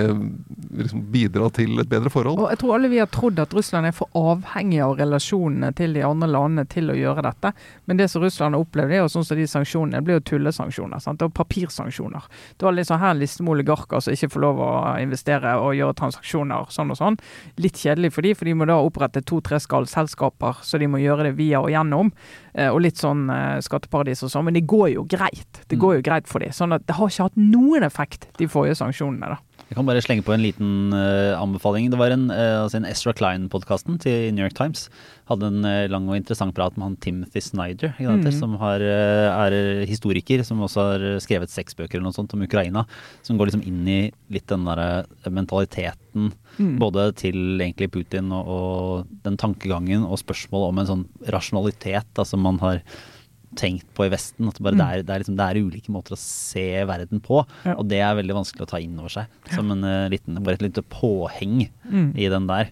liksom bidra til et bedre forhold. Og jeg tror alle vi har trodd at Russland er for avhengig av relasjonene til de andre landene til å gjøre dette. Men det som Russland har opplevd, er jo sånn som de sanksjonene blir jo tullesanksjoner. Sant? Det er papirsanksjoner. Du har sånn her en liste med oligarker som ikke får lov å investere og gjøre transaksjoner sånn og sånn. Litt kjedelig for de, for de må da opprette to-tre skallselskaper, så de må gjøre det via og gjennom. Eh, Og litt sånn eh, skatteparadis og sånn. Men det går jo greit. Det går jo greit for de. Sånn at det har ikke hatt noen effekt, de forrige sanksjonene. da. Jeg kan bare slenge på en liten uh, anbefaling. Det var en, uh, altså en Ezra Klein-podkasten til New York Times. Hadde en uh, lang og interessant prat med han Timothy Snyder, mm Mhm. som har, er historiker, som også har skrevet seks bøker eller noe sånt om Ukraina. Som går liksom inn i litt den der mentaliteten Mm. både til egentlig Putin og, og den tankegangen og spørsmålet om en sånn rasjonalitet som man har tenkt på i Vesten. At bare, Mm. det, er, det, er liksom, det er ulike måter å se verden på, Ja. og det er veldig vanskelig å ta inn over seg. Som en uh, liten, bare et lite påheng Mm. i den der.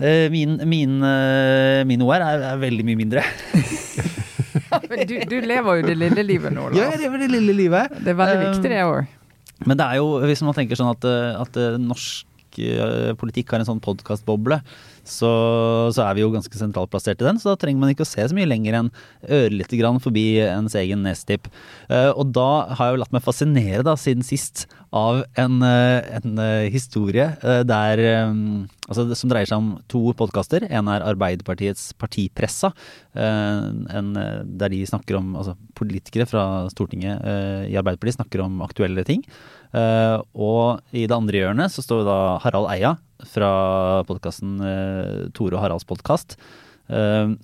Uh, min, min, uh, min OR er, er veldig mye mindre. Du, du lever jo det lille livet nå, Ja, jeg lever det lille livet. Det er veldig viktig, det òg. Men det er jo, hvis man tenker sånn at, at norsk politikk har en sånn podkastboble, så, så er vi jo ganske sentralt plassert i den. Så da trenger man ikke å se så mye lenger enn ørlite grann forbi ens egen nestipp. Eh, og da har jeg jo latt meg fascinere da, siden sist av en, eh, en eh, historie der altså, som dreier seg om to podkaster. En er Arbeiderpartiets Partipressa, en, der de snakker om altså politikere fra Stortinget i Arbeiderpartiet snakker om aktuelle ting. Eh, og i det andre hjørnet så står da Harald Eia fra podkasten uh, Tore og Haralds podkast.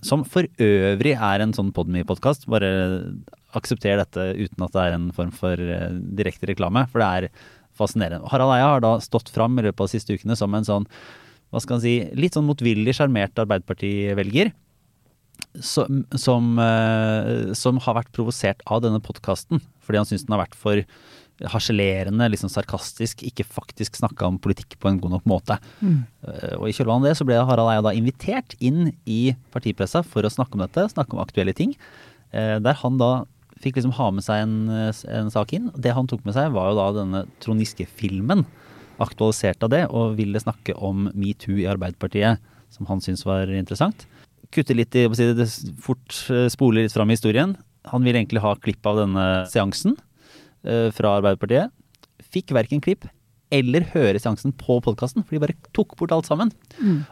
som for øvrig er en sånn Podme-podkast. Bare aksepter dette uten at det er en form for eh, direkte reklame, for det er fascinerende. Harald Eia har da stått fram i løpet av de siste ukene som en sånn hva skal man si, litt sånn motvillig sjarmert Arbeiderparti-velger. Som, som, eh, som har vært provosert av denne podkasten fordi han syns den har vært for harselerende, liksom sarkastisk, ikke faktisk snakka om politikk på en god nok måte. Mm. Og i kjølvannet av det så ble Harald Eia da invitert inn i partipressa for å snakke om dette, snakke om aktuelle ting. eh, Der han da fikk liksom ha med seg en, eh, en sak inn. Det han tok med seg, var jo da denne Trond Giske-filmen. Aktualisert av det, og ville snakke om metoo i Arbeiderpartiet, som han syntes var interessant. Kutte litt i, det fort spoler spole litt fram i historien. Han ville egentlig ha klipp av denne seansen eh, fra Arbeiderpartiet. Fikk verken klipp eller høre seansen på podkasten, for de bare tok bort alt sammen.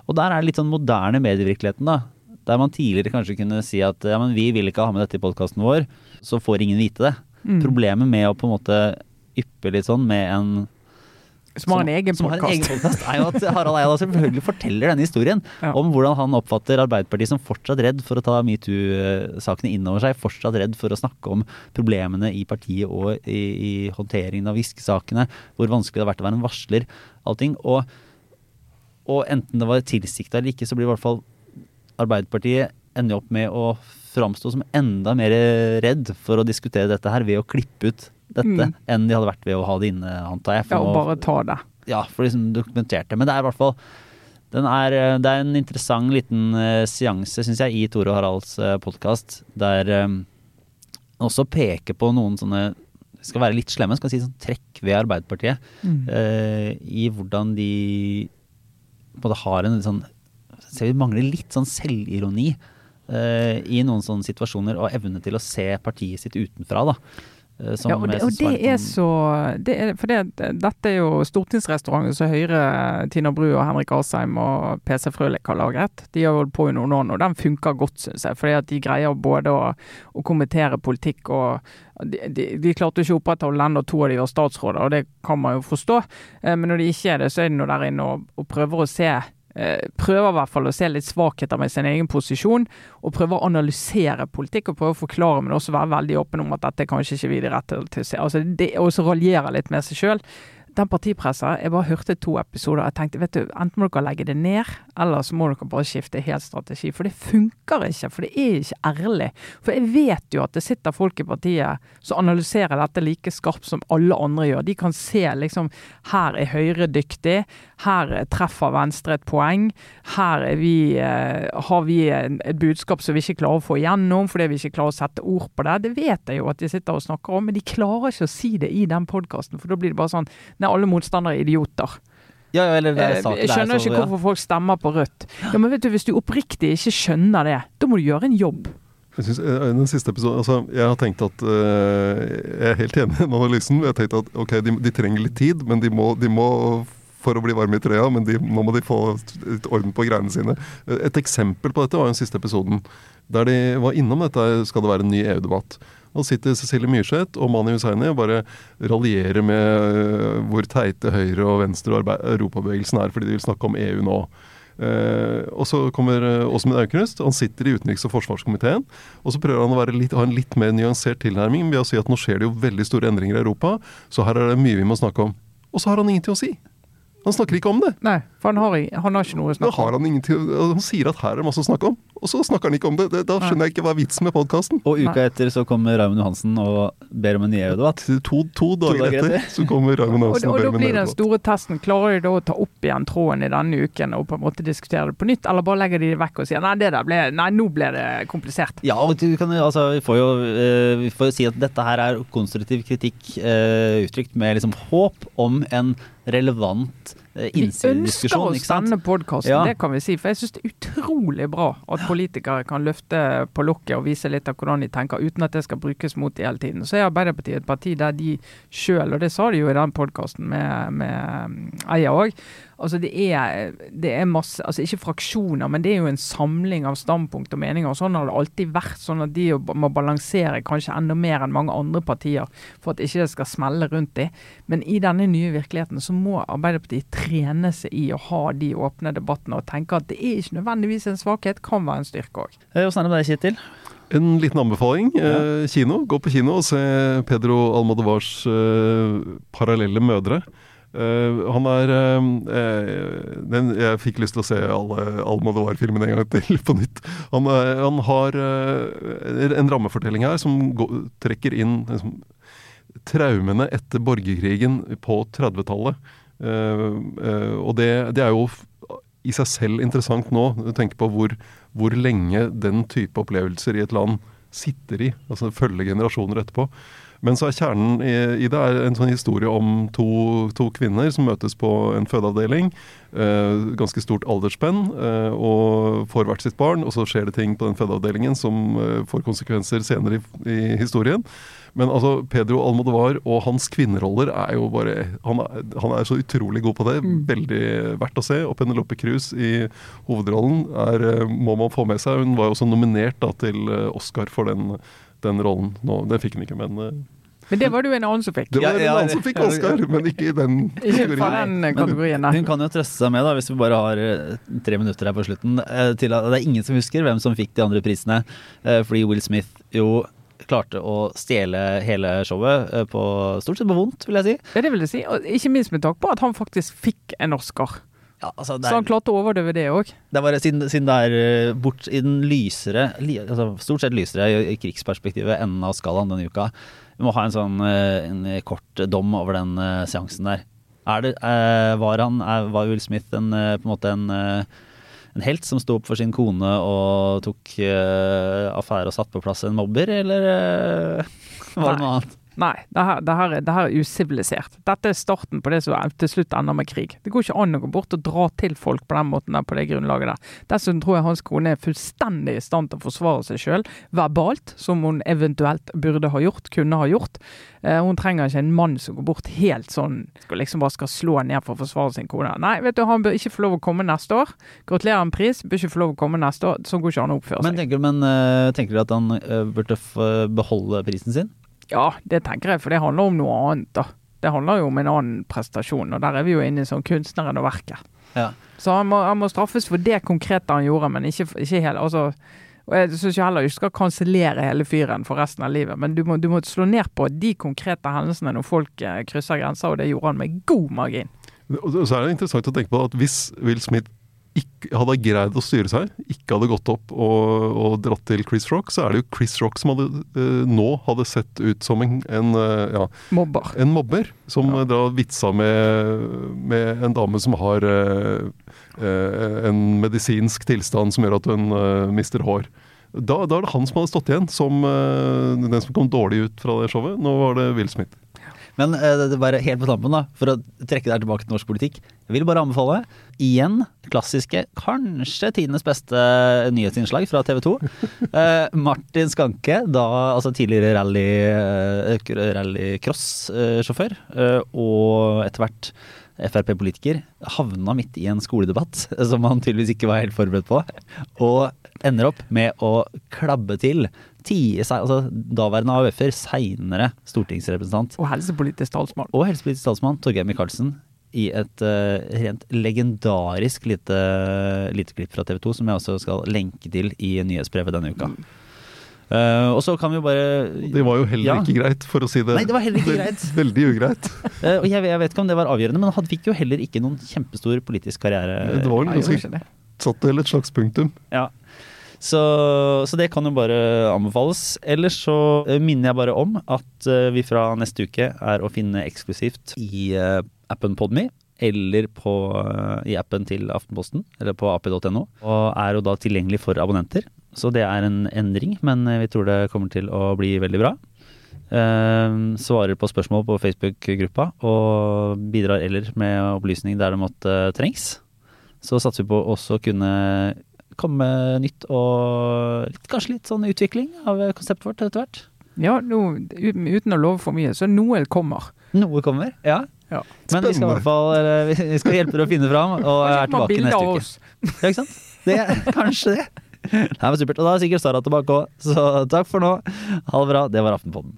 Og der er det litt sånn moderne medievirkeligheten, da. Der man tidligere kanskje kunne si at ja, men vi vil ikke ha med dette i podkasten vår, så får ingen vite det. Mm. Problemet med å på en måte yppe litt sånn med en Som har en egen podkast. podcast, er jo at Harald Eia selvfølgelig forteller denne historien Ja. om hvordan han oppfatter Arbeiderpartiet som fortsatt redd for å ta metoo-sakene inn over seg, fortsatt redd for å snakke om problemene i partiet og i, i håndteringen av Giske-sakene, hvor vanskelig det har vært å være en varsler, allting. Og, og enten det var tilsikta eller ikke, så blir i hvert fall Arbeiderpartiet ender opp med å framstå som enda mer redd for å diskutere dette her ved å klippe ut dette, Mm. enn de hadde vært ved å ha det inne, antar jeg. for Ja, og bare ta det. ja, for liksom dokumentert det. Men det er i hvert fall den er, eh, det er en interessant liten uh, seanse, syns jeg, i Tore og Haralds uh, podkast, der eh, han også peker på noen sånne skal være litt slemme, skal si sånn trekk ved Arbeiderpartiet. Mm. Uh, I hvordan de både har en sånn Ser vi mangler litt sånn selvironi uh, i noen sånne situasjoner, og evne til å se partiet sitt utenfra, da. Eh, Ja, og det, og det er sånn- så det er, For det, dette er jo stortingsrestauranten som Høyre, Tina Bru og Henrik Asheim og PC Frølik har laget. De har holdt på i noen år nå, den funker godt, syns jeg. Fordi at de greier både å, å kommentere politikk og de, de, de klarte ikke å opprettholde da to av de var statsråder, og det kan man jo forstå. Eh, Men når de ikke er det, så er de nå der inne og, og prøver å se Prøver i hvert fall å se litt svakheter med sin egen posisjon, og prøver å analysere politikk og prøver å forklare, men også være veldig åpen om at dette er kanskje ikke vi de rette til å se. Altså det, og så raljere litt med seg sjøl. Den partipressa, jeg bare hørte to episoder og tenkte vet du, enten må dere legge det ned, eller så må dere bare skifte helt strategi. For det funker ikke, for det er ikke ærlig. For jeg vet jo at det sitter folk i partiet som analyserer dette like skarpt som alle andre gjør. De kan se liksom her er Høyre dyktig, her treffer Venstre et poeng, her er vi, eh, har vi et budskap som vi ikke klarer å få igjennom fordi vi ikke klarer å sette ord på det. Det vet jeg jo at de sitter og snakker om, men de klarer ikke å si det i den podkasten. For da blir det bare sånn Nei, alle motstandere er idioter. Ja, ja, eller det er Eh, Jeg der, skjønner så- ikke ja. hvorfor folk stemmer på Rødt. Ja, Men vet du, hvis du oppriktig ikke skjønner det, da må du gjøre en jobb. Jeg synes, eh, den siste episoden, altså, jeg har tenkt at eh, Jeg er helt enig med analysen. Jeg har tenkt at ok, de, de trenger litt tid, men de må, de må for å bli varme i trøya, men de, nå må de få litt orden på greiene sine. Et eksempel på dette var den siste episoden, der de var innom dette skal det være en ny EU-debatt. Og sitter Cecilie Myrseth og Mani Hussaini og bare raljerer med øh, hvor teite Høyre og Venstre og Europabevegelsen er fordi de vil snakke om EU nå. Uh, og så kommer uh, Åsmund Aukrust. Han sitter i utenriks- og forsvarskomiteen. Og så prøver han å litt, ha en litt mer nyansert tilnærming ved å si at nå skjer det jo veldig store endringer i Europa, så her er det mye vi må snakke om. Og så har han ingenting å si. Han snakker ikke om det. Nei, for han har, han har ikke noe å Da snakke har om. han ingenting Han sier at her er det masse å snakke om, og så snakker han ikke om det. det da skjønner jeg ikke hva er vitsen med podkasten. Og uka etter så kommer Raymond Johansen og ber om en ny EU-debatt. To, to, dager dager etter så kommer Raymond Og, Johansen og, og, da ber om blir en den debatt. store testen. Klarer de da å ta opp igjen tråden i denne uken og på en måte diskutere det på nytt, eller bare legger de det vekk og sier nei, det der ble, nei nå ble det komplisert. Ja, og du kan, altså, vi får jo eh, vi får si at dette her er konstruktiv kritikk uh, uttrykt med liksom håp om en relevant eh, Vi ønsker oss denne podkasten, Ja. det kan vi si. For jeg syns det er utrolig bra at politikere kan løfte på lokket og vise litt av hvordan de tenker, uten at det skal brukes mot de hele tiden. Så er Arbeiderpartiet et parti der de sjøl, og det sa de jo i den podkasten med, med um, Eia òg, altså det er, det er masse Altså ikke fraksjoner, men det er jo en samling av standpunkt og meninger. og Sånn har det alltid vært. Sånn at de må balansere kanskje enda mer enn mange andre partier for at ikke det skal smelle rundt dem. Men i denne nye virkeligheten så må Arbeiderpartiet trene seg i å ha de åpne debattene og tenke at det er ikke nødvendigvis en svakhet, kan være en styrke òg. Hvordan Åssen er det med deg, Kjetil? En liten anbefaling. Ja. kino. Gå på kino og se Pedro Almodovars eh, parallelle mødre. Uh, han er eh, eh, den, Jeg fikk lyst til å se alle Almodovar-filmene en gang til på nytt. Han, er, han har eh, en rammefortelling her som går, trekker inn liksom, traumene etter borgerkrigen på 30-tallet. Eh, eh, og det, det er jo i seg selv interessant nå, tenke på hvor, hvor lenge den type opplevelser i et land sitter i, altså følger generasjoner etterpå. Men så er kjernen i, i det en sånn historie om to, to kvinner som møtes på en fødeavdeling. Eh, ganske stort aldersspenn, eh, og får hvert sitt barn. Og så skjer det ting på den fødeavdelingen som eh, får konsekvenser senere i, i historien. Men altså, Pedro Almodovar og hans kvinneroller er jo bare Han er, han er så utrolig god på det. Veldig verdt å se. Og Penelope Cruz i hovedrollen er, eh, må man få med seg. Hun var jo også nominert da, til eh, Oscar for den, den rollen. Nå, det fikk hun ikke, men eh, Men det var det jo en annen som fikk. det var Ja, ja, en annen som fikk Oscar, men ikke i den kategorien. den kategorien. Hun kan jo trøste seg med, da, hvis vi bare har eh, tre minutter her på slutten, eh, til at det er ingen som husker hvem som fikk de andre prisene. Fordi Will Smith jo klarte å stjele hele showet på stort sett på vondt, vil jeg si. Ja, det vil jeg si. Og ikke minst med takk på at han faktisk fikk en Oscar. Ja, altså, det, Så han er, klarte å overdøve det òg. er siden, siden det er eh, bort i den lysere, altså stort sett lysere i, krigsperspektivet enden av skalaen denne uka. Vi må ha en sånn eh, en kort dom over den eh, seansen der. Er det, var, han, er, var Will Smith en, på en måte en, en helt som sto opp for sin kone og tok affære og satte på plass en mobber, eller var det noe annet? Nei, det her, det, her, er- det her er usivilisert. Dette er starten på det som til slutt ender med krig. Det går ikke an å gå bort og dra til folk på den måten der, på det grunnlaget der. Dessuten tror jeg hans kone er fullstendig i stand til å forsvare seg sjøl verbalt, som hun eventuelt burde ha gjort, kunne ha gjort. Eh, hun trenger ikke en mann som går bort helt sånn, skal liksom bare skal slå ned for å forsvare sin kone. Nei, vet du, han bør ikke få lov å komme neste år. Gratulerer en pris, bør ikke få lov å komme neste år. Sånn går ikke an å oppføre seg. men, eh, tenker du at han eh, burde beholde prisen sin? Ja, det tenker jeg, for det handler om noe annet, da. Det handler jo om en annen prestasjon, og der er vi jo inne i sånn kunstneren og verket. Ja. Så han må, han må straffes for det konkrete han gjorde, men ikke, ikke hele altså, og Jeg syns heller ikke skal kansellere hele fyren for resten av livet, men du må, du må slå ned på de konkrete hendelsene når folk eh, krysser grenser, og det gjorde han med god margin. Og så er det interessant å tenke på at hvis Will Smith ikke hadde greid å styre seg, ikke hadde gått opp og, og dratt til Chris Rock, så er det jo Chris Rock som hadde, eh, nå hadde sett ut som en, en, eh, ja, Mobber. en mobber. Som Ja. da vitsa med, med en dame som har eh, eh, en medisinsk tilstand som gjør at hun eh, mister hår. Da, da er det han som hadde stått igjen som eh, den som kom dårlig ut fra det showet. Nå var det Will Smith. Men eh, det bare helt på tampen, da, for å trekke deg tilbake til norsk politikk. Jeg vil bare anbefale igjen klassiske, kanskje tidenes beste nyhetsinnslag fra TV 2. Eh, Martin Skanke, da altså tidligere rally, eh, rallycross-sjåfør, eh, og etter hvert Frp-politiker, havna midt i en skoledebatt som han tydeligvis ikke var helt forberedt på, og ender opp med å klabbe til ti, altså daværende AUF-er, seinere stortingsrepresentant Og helsepolitisk talsmann. og helsepolitisk talsmann Torgeir Micaelsen i et uh, rent legendarisk lite, lite klipp fra TV 2, som jeg også skal lenke til i nyhetsbrevet denne uka. Eh, og så kan vi jo bare Det var jo heller Ja. ikke greit, for å si det Nei, det var heller ikke greit. Veldig ugreit. Uh, og jeg, jeg vet ikke om det var avgjørende, men han fikk jo heller ikke noen kjempestor politisk karriere. Det var vel ganske satt til et slags punktum. Ja. Så, så det kan jo bare anbefales. Ellers så eh, minner jeg bare om at vi fra neste uke er å finne eksklusivt i appen Podme. Eller på, eh, i appen til Aftenposten, eller på ap.no. Og er jo da tilgjengelig for abonnenter. Så det er en endring, men eh, vi tror det kommer til å bli veldig bra. Eh, svarer på spørsmål på Facebook-gruppa, og bidrar eller med opplysning der det måtte trengs. Så satser vi på også å kunne komme med nytt og litt, kanskje litt sånn utvikling av konseptet vårt etter hvert. Ja, uten uten å love for mye, så noe kommer. Noe kommer, ja. Ja. Men vi skal i hvert fall eller, vi- vi skal hjelpe dere å finne fram, og er tilbake neste uke. Ja, ikke sant? Det, kanskje det. Nei, men supert. Og da er sikkert Sara tilbake òg, så takk for nå. Ha det bra. Det var Aftenpodden.